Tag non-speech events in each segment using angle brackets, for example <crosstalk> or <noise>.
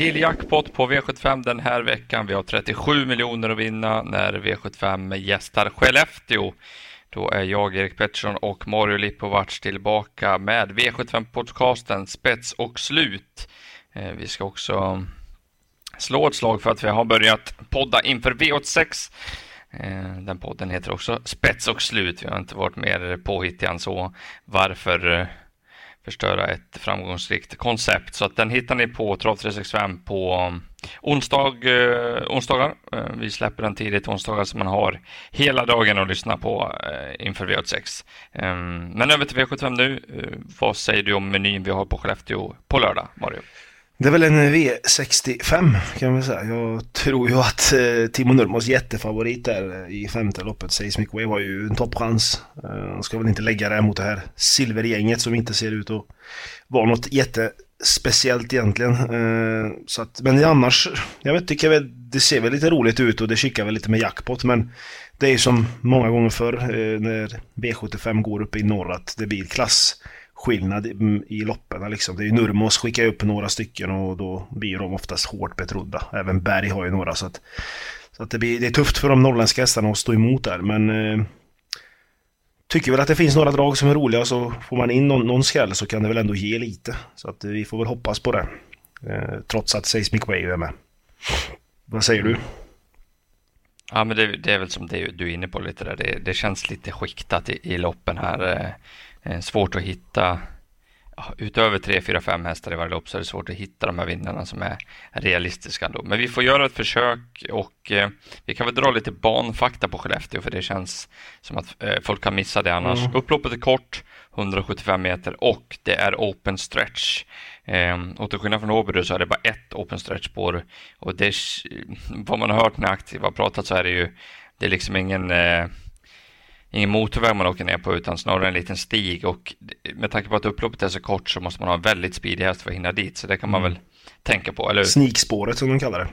lilljackpot på V75 den här veckan. Vi har 37 miljoner att vinna när V75 gästar Skellefteå. Då är jag, Erik Pettersson och Mario Lipovac tillbaka med V75-podcasten Spets och slut. Eh, vi ska också slå ett slag för att vi har börjat podda inför V86. Eh, den podden heter också Spets och slut. Vi har inte varit mer påhittiga än så. Varför eh, förstöra ett framgångsrikt koncept. Så att den hittar ni på Trav365 på um, onsdag, eh, onsdagar. Eh, vi släpper den tidigt onsdagar så man har hela dagen att lyssna på eh, inför V86. Eh, men över till V75 nu. Eh, vad säger du om menyn vi har på Skellefteå på lördag, Mario? Det är väl en V65 kan man säga. Jag tror ju att eh, Timo Nurmos jättefavorit där eh, i femte loppet, Seismic Wave, har ju en toppchans. Eh, ska väl inte lägga det mot det här silvergänget som inte ser ut att vara något jättespeciellt egentligen. Eh, så att, men annars, jag vet, tycker väl, det ser väl lite roligt ut och det kikar väl lite med jackpot men det är ju som många gånger förr eh, när V75 går uppe i norr att det blir klass skillnad i mm, loppen. Liksom. Det är ju Nurmos skickar upp några stycken och då blir de oftast hårt betrodda. Även Berg har ju några så att, så att det, blir, det är tufft för de norrländska hästarna att stå emot där men eh, Tycker väl att det finns några drag som är roliga så får man in någon, någon skräll så kan det väl ändå ge lite. Så att eh, vi får väl hoppas på det. Eh, trots att Seismic Wave är med. Vad säger du? Ja, men det, det, är väl som det du är inne på lite där. Det, det känns lite skiktat i, i loppen här. Eh. Eh, svårt att hitta utöver 3, 4, 5 hästar i varje lopp så är det svårt att hitta de här vinnarna som är realistiska ändå. Men vi får göra ett försök och eh, vi kan väl dra lite banfakta på Skellefteå för det känns som att eh, folk kan missa det annars. Mm. Upploppet är kort, 175 meter och det är open stretch. Eh, och till skillnad från Åby så är det bara ett open stretch spår och det, vad man har hört när aktiva pratat så är det ju det är liksom ingen eh, ingen motorväg man åker ner på utan snarare en liten stig och med tanke på att upploppet är så kort så måste man ha en väldigt speedig häst för att hinna dit så det kan man mm. väl tänka på, eller Snikspåret som de kallar det.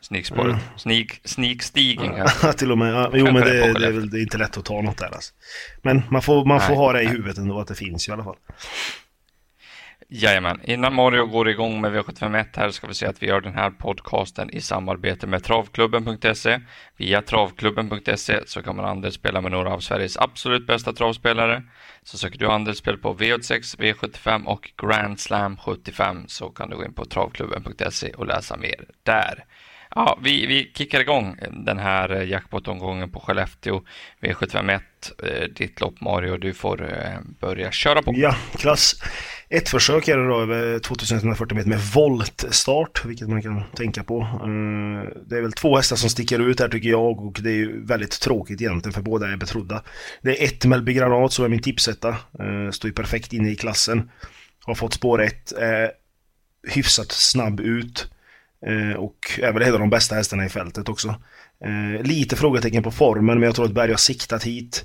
Snikspåret, mm. Snik, snikstigen <laughs> ja, till och med. Ja, jo men det, det, är väl det är inte lätt att ta något där alltså. Men man får, man får ha det i huvudet ändå att det finns i alla fall. Jajamän. Innan Mario går igång med V751 här ska vi säga att vi gör den här podcasten i samarbete med Travklubben.se. Via Travklubben.se så kan man andelsspela med några av Sveriges absolut bästa travspelare. Så söker du andelsspel på V86, V75 och Grand Slam 75 så kan du gå in på Travklubben.se och läsa mer där. Ja, vi, vi kickar igång den här eh, jackpot-omgången på Skellefteå V751. Eh, ditt lopp Mario, du får eh, börja köra på. Ja, klass ett försök är det då över 2140 meter med voltstart, vilket man kan tänka på. Mm, det är väl två hästar som sticker ut här tycker jag och det är ju väldigt tråkigt egentligen för båda är betrodda. Det är ett Melby Granat som är min tipsetta, står ju perfekt inne i klassen. Har fått spår 1, hyfsat snabb ut eh, och är väl en av de bästa hästarna i fältet också. Eh, lite frågetecken på formen men jag tror att Berg har siktat hit.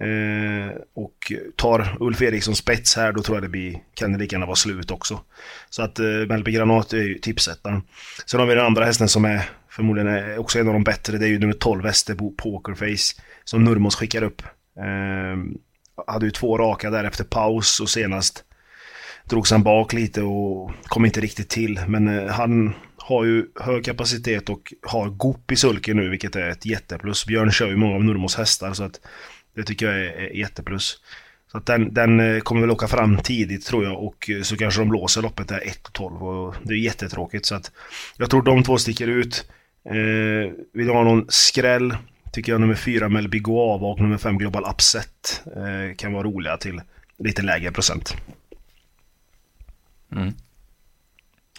Eh, och tar Ulf Eriksson spets här då tror jag det blir, kan det lika gärna vara slut också. Så att eh, Melby Granat är ju tipsettan. Sen har vi den andra hästen som är förmodligen är också en av de bättre. Det är ju nummer 12 Västerbo Pokerface som Nurmos skickar upp. Eh, hade ju två raka där efter paus och senast drogs han bak lite och kom inte riktigt till. Men eh, han har ju hög kapacitet och har gop i sulken nu vilket är ett jätteplus. Björn kör ju många av Nurmos hästar så att det tycker jag är, är jätteplus. Så att den, den eh, kommer väl åka fram tidigt tror jag och eh, så kanske de låser loppet där 1-12 och det är jättetråkigt så att jag tror de två sticker ut. Eh, vill du ha någon skräll tycker jag nummer 4 Melby Guava och nummer 5 Global Upset eh, kan vara roliga till lite lägre procent. Mm.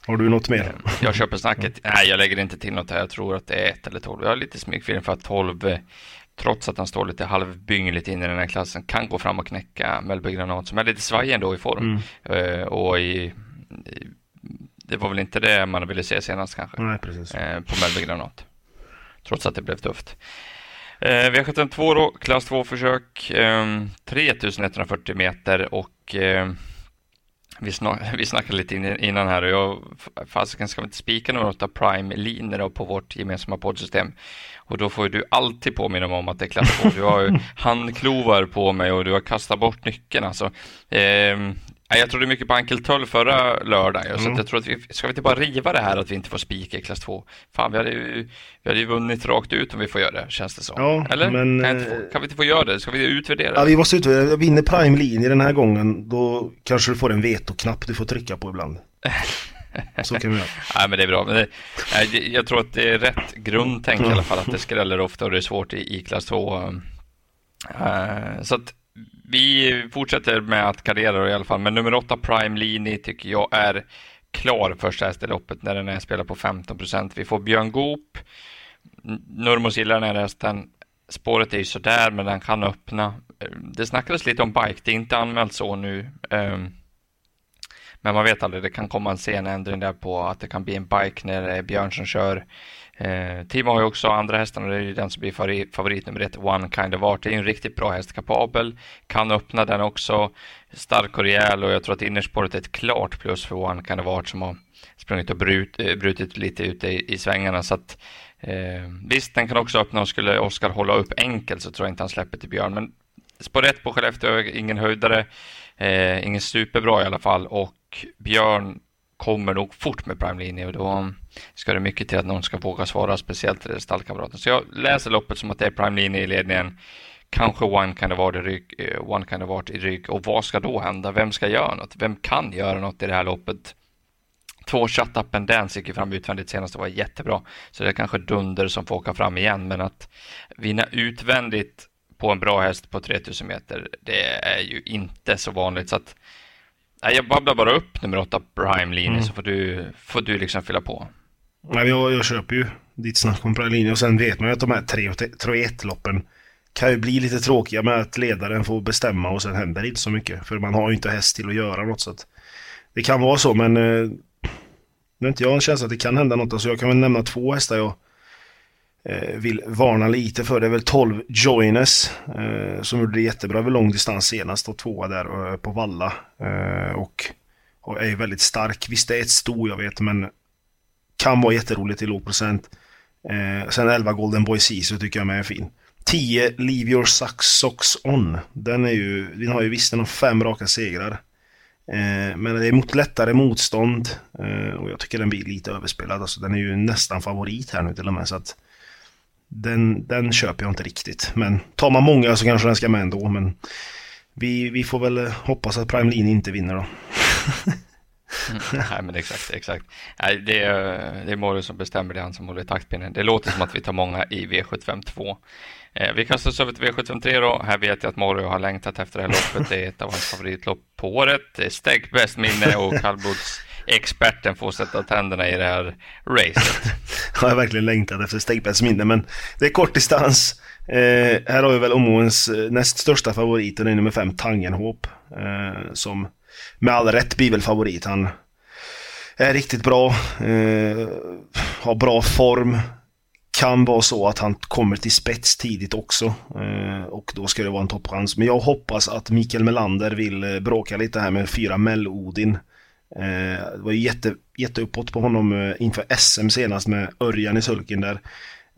Har du något mer? Jag köper snacket. Nej, jag lägger inte till något här. Jag tror att det är 1 eller 12. Jag har lite smygfeeling för att 12 trots att han står lite halvbyngligt in i den här klassen, kan gå fram och knäcka Mellby Granat som är lite svajig ändå i form. Mm. Uh, och i, i, det var väl inte det man ville se senast kanske. Nej, precis. Uh, på Mellby Granat. Trots att det blev tufft. Uh, V72 då, klass 2 försök, um, 3140 meter och vi, snack, <laughs> vi snackade lite innan här och jag, fasiken ska vi inte spika något av prime-linjer på vårt gemensamma poddsystem. Och då får du alltid påminna mig om att det är klass 2. Du har ju <laughs> handklovar på mig och du har kastat bort nyckeln alltså. Eh, Jag trodde mycket på Ankel Tull förra lördagen. Mm. Så jag tror att vi, ska vi inte bara riva det här att vi inte får spika i klass 2? Fan, vi hade, ju, vi hade ju vunnit rakt ut om vi får göra det, känns det som. Ja, Eller? Men, kan, få, kan, vi inte få göra det? Ska vi utvärdera? Ja, vi måste utvärdera. Vinner Prime linje den här gången, då kanske du får en vetoknapp du får trycka på ibland. <laughs> Så kan vi göra. Nej, men det är bra. Men det, jag tror att det är rätt grundtänk i alla fall, att det skräller ofta och det är svårt i, i klass 2. Uh, eh, så att vi fortsätter med att kardera i alla fall, men nummer 8 Prime Lini tycker jag är klar första häst i loppet när den är spelad på 15 procent. Vi får Björn Goop. Nurmos gillar den här hästen. Spåret är ju sådär, men den kan öppna. Det snackades lite om bike, det är inte anmält så nu. Um, men man vet aldrig, det kan komma en sen ändring där på att det kan bli en bike när det är Björn som kör. Eh, Timo har ju också andra hästar och det är ju den som blir favorit, favorit nummer ett, One Kind of Art. Det är ju en riktigt bra häst, kapabel, kan öppna den också, stark och rejäl och jag tror att innerspåret är ett klart plus för One Kind of Art som har sprungit och brut, eh, brutit lite ute i, i svängarna. Så att, eh, visst, den kan också öppna och skulle Oskar hålla upp enkelt så tror jag inte han släpper till Björn. Men spår rätt på Skellefteå, ingen höjdare, eh, ingen superbra i alla fall och Björn kommer nog fort med prime linje och då ska det mycket till att någon ska våga svara, speciellt till stallkamraten. Så jag läser loppet som att det är prime linje i ledningen. Kanske one kind of art i rygg, eh, one kind of i rygg. Och vad ska då hända? Vem ska göra något? Vem kan göra något i det här loppet? Två Shut Up and Dance gick fram utvändigt senast och var jättebra. Så det är kanske Dunder som får åka fram igen. Men att vinna utvändigt på en bra häst på 3000 meter, det är ju inte så vanligt. Så att Nej, jag babblar bara upp nummer åtta Prime Linje mm. så får du, får du liksom fylla på. Nej, jag, jag köper ju ditt snack om Prime Linje och sen vet man ju att de här 3 och 1 loppen kan ju bli lite tråkiga med att ledaren får bestämma och sen händer det inte så mycket. För man har ju inte häst till att göra något så att det kan vara så men eh, nu inte jag en känsla att det kan hända något. Alltså jag kan väl nämna två hästar jag Eh, vill varna lite för. Det är väl 12 joiners eh, som gjorde det jättebra över långdistans senast och tvåa där eh, på Valla. Eh, och, och, är väldigt stark. Visst det är ett sto jag vet men kan vara jätteroligt i låg procent. Eh, sen 11 Golden Boy Sisu tycker jag med är fin. 10 Leave Your sucks Socks On. Den är ju, den har ju visst fem raka segrar. Eh, men det är mot lättare motstånd eh, och jag tycker den blir lite överspelad. Alltså den är ju nästan favorit här nu till och med. Så att den, den köper jag inte riktigt. Men tar man många så kanske den ska med ändå. Men vi, vi får väl eh, hoppas att Prime Line inte vinner då. Mm, nej, men exakt, exakt. Nej, det, är, det är Morris som bestämmer det, han som håller i taktpinnen. Det låter som att vi tar många i V75 2. Eh, vi kastar oss över till V753 då. Här vet jag att Morris har längtat efter det här loppet. Det är ett av hans favoritlopp på året. Det är Steg bäst minne och kallblods experten får sätta tänderna i det här racet. <laughs> jag har verkligen längtat efter Stegbergs minne, men det är kort distans. Eh, här har vi väl omgångens eh, näst största favorit, det är nummer fem, Tangenhop. Eh, som med all rätt blir väl favorit. Han är riktigt bra, eh, har bra form. Kan vara så att han kommer till spets tidigt också eh, och då ska det vara en toppchans. Men jag hoppas att Mikael Melander vill eh, bråka lite här med fyra Mell-Odin. Eh, det var ju jätte, jätteuppåt på honom eh, inför SM senast med Örjan i sulken där.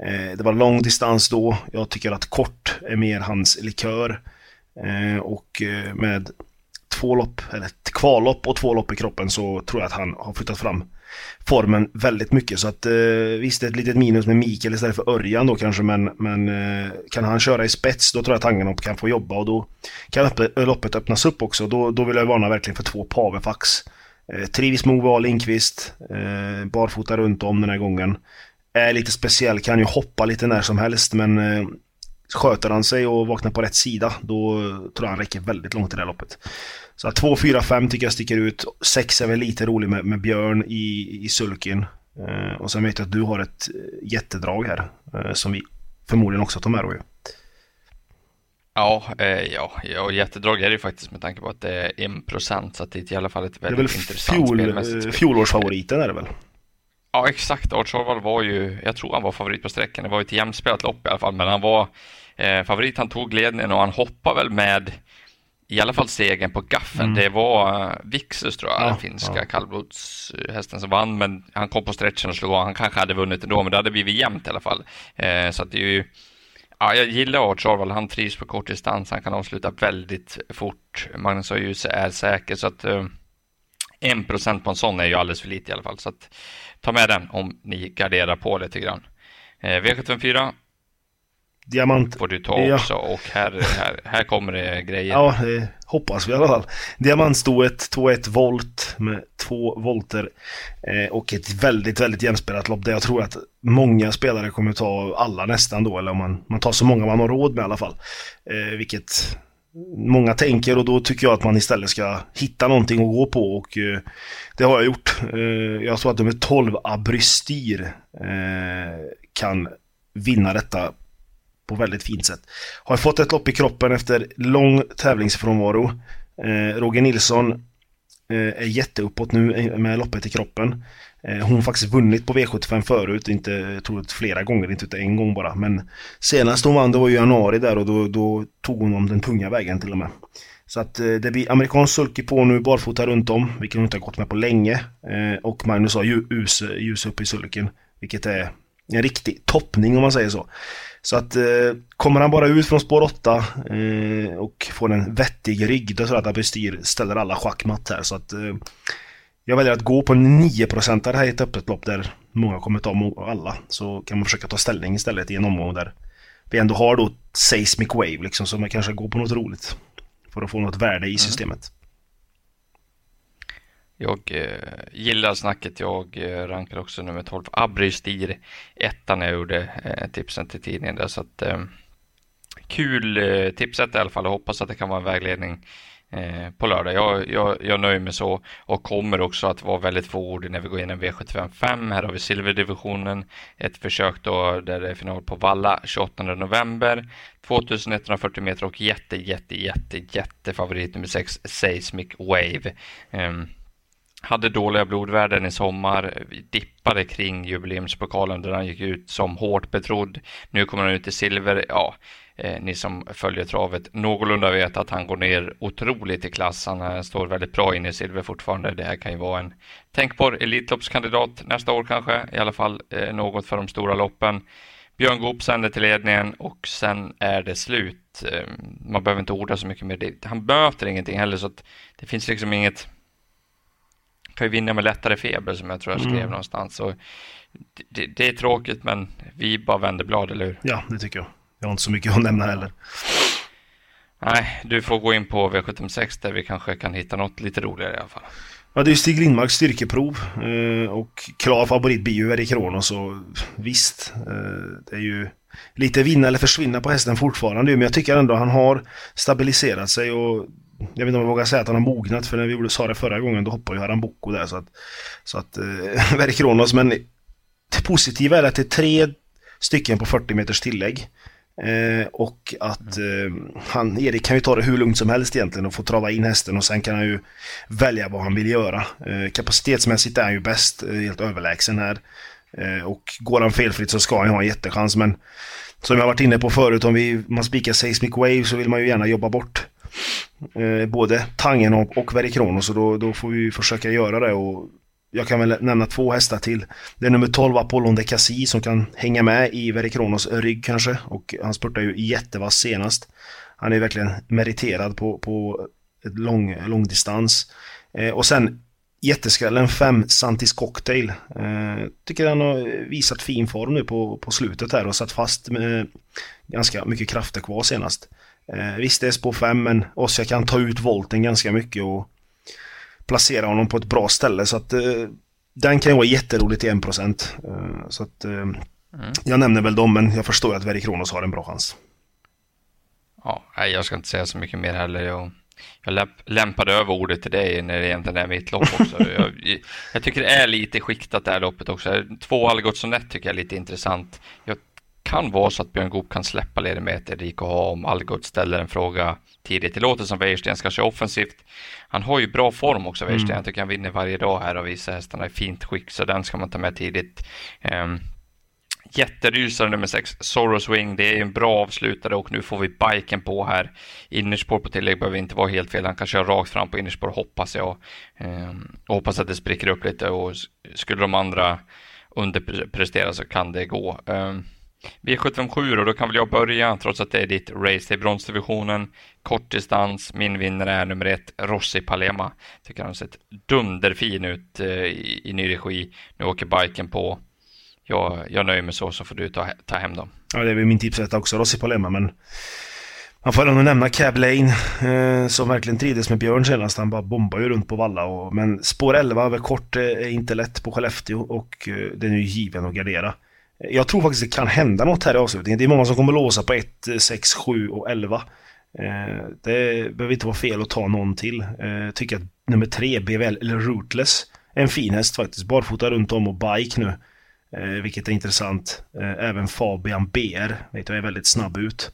Eh, det var lång distans då. Jag tycker att kort är mer hans likör. Eh, och eh, med två lopp, eller ett kvallopp och två lopp i kroppen så tror jag att han har flyttat fram formen väldigt mycket. Så att visst, det är ett litet minus med Mikael istället för Örjan då kanske, men, men kan han köra i spets då tror jag att Tangenhop kan få jobba och då kan loppet öppnas upp också. Då, då vill jag varna verkligen för två Pavefax. Eh, trivs med Ove Lindqvist. Eh, barfota runt om den här gången. Är lite speciell, kan ju hoppa lite när som helst men eh, sköter han sig och vaknar på rätt sida då tror jag han räcker väldigt långt i det här loppet. Så 2, 4, 5 tycker jag sticker ut. 6 är väl lite rolig med, med Björn i, i sulken. Eh, och sen vet jag att du har ett eh, jättedrag här eh, som vi förmodligen också tar med då ju. Ja, eh, ja, ja, jättedrag är det faktiskt med tanke på att det är en procent så att det är i alla fall ett väldigt intressant fjol, spelmässigt spel. Fjolårsfavoriten är det väl? Ja, exakt. Artsarval var ju, jag tror han var favorit på sträckan. Det var ju ett jämspelat lopp i alla fall, men han var eh, favorit. Han tog ledningen och han hoppade väl med i alla fall segern på gaffen. Mm. Det var uh, Vixus tror jag, ja, den finska ja. kallblodshästen som vann, men han kom på stretchen och slog av. Han kanske hade vunnit ändå, men det hade blivit jämnt i alla fall. Eh, så att det är ju ja, jag gillar Arch Arvald. Han trivs på kort distans. Han kan avsluta väldigt fort. Magnus Ajuse är säker så att uh, en procent på en sån är ju alldeles för lite i alla fall. Så att ta med den om ni garderar på lite grann. Eh, uh, V754 Diamant. får du ta ja. också och här, här, här kommer det grejer. Ja, det hoppas vi i alla fall. Diamantstoet 2-1 volt med två volter eh, och ett väldigt, väldigt jämspelat lopp där jag tror att många spelare kommer ta alla nästan då, eller om man, man tar så många man har råd med i alla fall. Eh, vilket många tänker och då tycker jag att man istället ska hitta någonting att gå på och eh, det har jag gjort. Eh, jag tror att nummer 12 Abrystyr eh, kan vinna detta på väldigt fint sätt. Har fått ett lopp i kroppen efter lång tävlingsfrånvaro. Eh, Roger Nilsson eh, är jätteuppåt nu med loppet i kroppen. Eh, hon har faktiskt vunnit på V75 förut, inte jag tror flera gånger, inte en gång bara. Men senast hon vann det var i januari där och då, då tog hon om den tunga vägen till och med. Så att eh, det blir amerikansk sulky på nu barfota runt om, vilket hon inte har gått med på länge. Eh, och Magnus har ljus, ljus upp i sulken, vilket är en riktig toppning om man säger så. Så att eh, kommer han bara ut från spår 8 eh, och får en vettig rygg, då tror jag att Abestyr ställer alla schackmatt här. Så att eh, jag väljer att gå på en 9% här i ett öppet lopp där många kommer ta alla. Så kan man försöka ta ställning istället i en omgång där vi ändå har då Seismic Wave liksom, så man kanske går på något roligt. För att få något värde i mm. Jag eh, gillar snacket. Jag eh, rankar också nummer 12. Abristir ettan när jag gjorde eh, tipsen till tidningen där. Så att, eh, kul eh, tipset i alla fall och hoppas att det kan vara en vägledning eh, på lördag. Jag, jag, jag nöjer mig så och kommer också att vara väldigt fåordig när vi går in i V755. Här har vi silverdivisionen. Ett försök då där det är final på Valla 28 november. 2140 meter och jätte, jätte, jätte, jätte favorit nummer 6 Seismic Wave. Um, hade dåliga blodvärden i sommar, dippade kring jubileumspokalen där han gick ut som hårt betrodd. Nu kommer han ut i silver. Ja, eh, ni som följer travet någorlunda vet att han går ner otroligt i klass. Han eh, står väldigt bra inne i silver fortfarande. Det här kan ju vara en tänkbar Elitloppskandidat nästa år kanske. I alla fall eh, något för de stora loppen. Björn Goop sänder till ledningen och sen är det slut. Eh, man behöver inte orda så mycket mer. Han möter ingenting heller så att det finns liksom inget kan ju vinna med lättare feber som jag tror jag skrev mm. någonstans. Så det, det, är tråkigt men vi bara vänder blad, eller hur? Ja, det tycker jag. Jag har inte så mycket att nämna heller. Nej, du får gå in på V76 där vi kanske kan hitta något lite roligare i alla fall. Ja, det är Stig Lindmarks styrkeprov eh, och klar favorit blir ju Erik Kronos och visst, eh, det är ju lite vinna eller försvinna på hästen fortfarande men jag tycker ändå han har stabiliserat sig och jag vet inte om jag vågar säga att han har mognat för när vi sa det förra gången då hoppade ju Haram Boko där så att, så att eh, <laughs> Verk Kronos men det positiva är att det är tre stycken på 40 meters tillägg. Eh, och att eh, han, Erik kan ju ta det hur lugnt som helst egentligen och få trava in hästen och sen kan han ju välja vad han vill göra. Eh, kapacitetsmässigt är han ju bäst, eh, helt överlägsen här. Eh, och går han felfritt så ska han ha en jättechans men som jag varit inne på förut, om vi, man spikar Seismic Wave så vill man ju gärna jobba bort eh, både Tangen och, och Verikronos och då, då får vi försöka göra det och jag kan väl nämna två hästar till. Det är nummer 12 Apollon de Cassis som kan hänga med i Verikronos rygg kanske och han spurtade ju jättevass senast. Han är verkligen meriterad på, på ett lång, lång distans. Eh, och sen jätteskrällen 5 Santis Cocktail. Eh, tycker han har visat fin form nu på, på slutet här och satt fast med ganska mycket krafter kvar senast. Eh, visst, det är spår 5 men Ossia kan ta ut volten ganska mycket och placera honom på ett bra ställe så att eh, den kan ju vara jätteroligt i 1%. Eh, så att eh, mm. jag nämner väl dem men jag förstår att Verry Kronos har en bra chans. Ja, jag ska inte säga så mycket mer heller. Jag, jag lämpade över ordet till dig när det egentligen är mitt lopp också. <laughs> jag, jag, tycker det är lite skiktat det här loppet också. Två Algotsson tycker jag är lite intressant. Jag kan vara så att Björn Goop kan släppa leder med ett Erik och ha om Algot ställer en fråga tidigt. Det låter som Wäjersten ska köra offensivt. Han har ju bra form också, Wäjersten. Mm. Jag tycker han vinner varje dag här och visar hästarna i fint skick, så den ska man ta med tidigt. Um, Jätterysare nummer 6, Soros Wing. Det är en bra avslutare och nu får vi biken på här. Innerspår på tillägg behöver inte vara helt fel. Han kan köra rakt fram på innerspår hoppas jag. Och hoppas att det spricker upp lite och skulle de andra underprestera så kan det gå. Um, V757 och då kan väl jag börja trots att det är ditt race. i bronsdivisionen. Kort distans, Min vinnare är nummer ett, Rossi Palema. Tycker han har sett dunderfin ut eh, i, i ny regi. Nu åker biken på. Jag, jag nöjer mig så, så får du ta, ta hem dem. Ja, det är väl min tipsrätt också, Rossi Palema, men man får ändå nämna Cab Lane eh, som verkligen trivdes med Björn senast. Han bara bombar ju runt på valla. Och, men spår 11 över kort eh, är inte lätt på Skellefteå och eh, den är ju given att gardera. Jag tror faktiskt det kan hända något här i avslutningen. Det är många som kommer låsa på 1, 6, 7 och 11. Eh, det behöver inte vara fel att ta någon till. Eh, jag tycker att nummer 3, BVL, eller Rootless, är en fin häst faktiskt. Barfota runt om och bike nu. Eh, vilket är intressant. Även Fabian BR, vet jag, är väldigt snabb ut.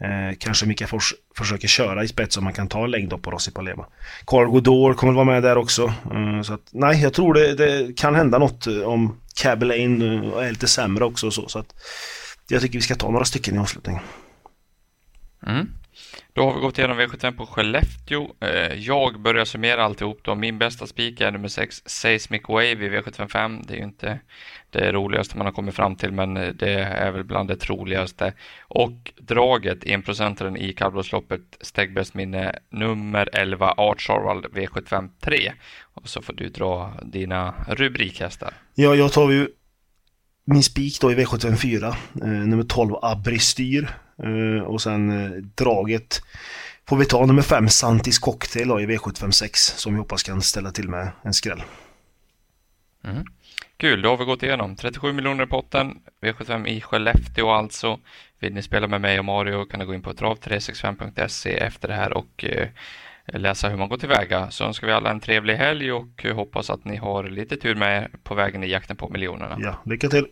Eh, kanske Mika Fors försöker köra i spets om man kan ta längd på Rossi Palema. Cargo Door kommer vara med där också. Eh, så att, nej, jag tror det, det kan hända något eh, om Cab eh, är lite sämre också och så. så att, jag tycker vi ska ta några stycken i avslutningen. Mm. Då har vi gått igenom V75 på Skellefteå. Eh, jag börjar summera alltihop då. Min bästa spik är nummer 6, Seismic Wave i V755. Det är ju inte det roligaste man har kommit fram till, men eh, det är väl bland det troligaste. Och draget, enprocentaren i kallblodsloppet, Stegbäst minne nummer 11, Art Charwald V75 3. Och så får du dra dina rubrikhästar. Ja, jag tar ju min spik då i V754, eh, nummer 12 Abristyr Styr och sen eh, draget får vi ta nummer 5 Santis Cocktail i V756 som vi hoppas kan ställa till med en skräll. Mm. Kul, då har vi gått igenom 37 miljoner i potten, V75 i Skellefteå alltså. Vill ni spela med mig och Mario kan ni gå in på trav365.se efter det här och eh, läsa hur man går tillväga. Så önskar vi alla en trevlig helg och hoppas att ni har lite tur med er på vägen i jakten på miljonerna. Ja, lycka till!